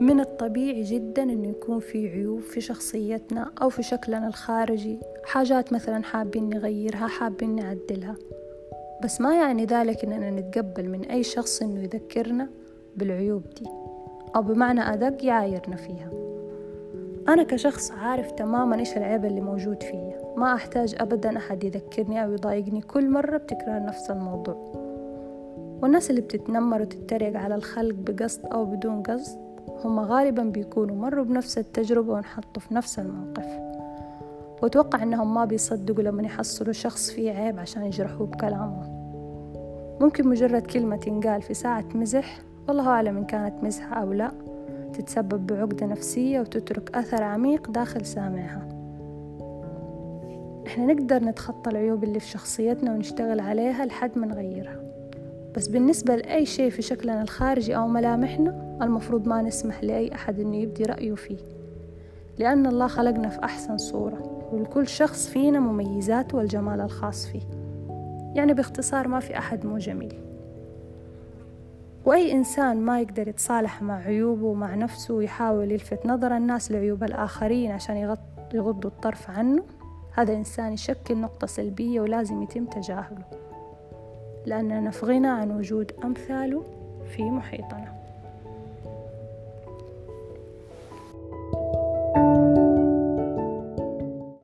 من الطبيعي جدا إنه يكون في عيوب في شخصيتنا أو في شكلنا الخارجي. حاجات مثلا حابين نغيرها حابين نعدلها. بس ما يعني ذلك إننا نتقبل من أي شخص إنه يذكرنا بالعيوب دي أو بمعنى أدق يعايرنا فيها. أنا كشخص عارف تماما إيش العيب اللي موجود فيا. ما أحتاج أبدا أحد يذكرني أو يضايقني. كل مرة بتكرار نفس الموضوع. والناس اللي بتتنمر وتتريق على الخلق بقصد أو بدون قصد هم غالبا بيكونوا مروا بنفس التجربة وانحطوا في نفس الموقف. وأتوقع إنهم ما بيصدقوا لما يحصلوا شخص فيه عيب عشان يجرحوه بكلامهم. ممكن مجرد كلمة تنقال في ساعة مزح والله أعلم إن كانت مزحة أو لا تتسبب بعقدة نفسية وتترك أثر عميق داخل سامعها. إحنا نقدر نتخطى العيوب اللي في شخصيتنا ونشتغل عليها لحد ما نغيرها. بس بالنسبة لأي شيء في شكلنا الخارجي أو ملامحنا المفروض ما نسمح لأي أحد إنه يبدي رأيه فيه. لأن الله خلقنا في أحسن صورة ولكل شخص فينا مميزاته والجمال الخاص فيه. يعني باختصار ما في أحد مو جميل. وأي إنسان ما يقدر يتصالح مع عيوبه ومع نفسه ويحاول يلفت نظر الناس لعيوب الآخرين عشان يغضوا الطرف عنه هذا إنسان يشكل نقطة سلبية ولازم يتم تجاهله. لأننا في غنى عن وجود أمثاله في محيطنا.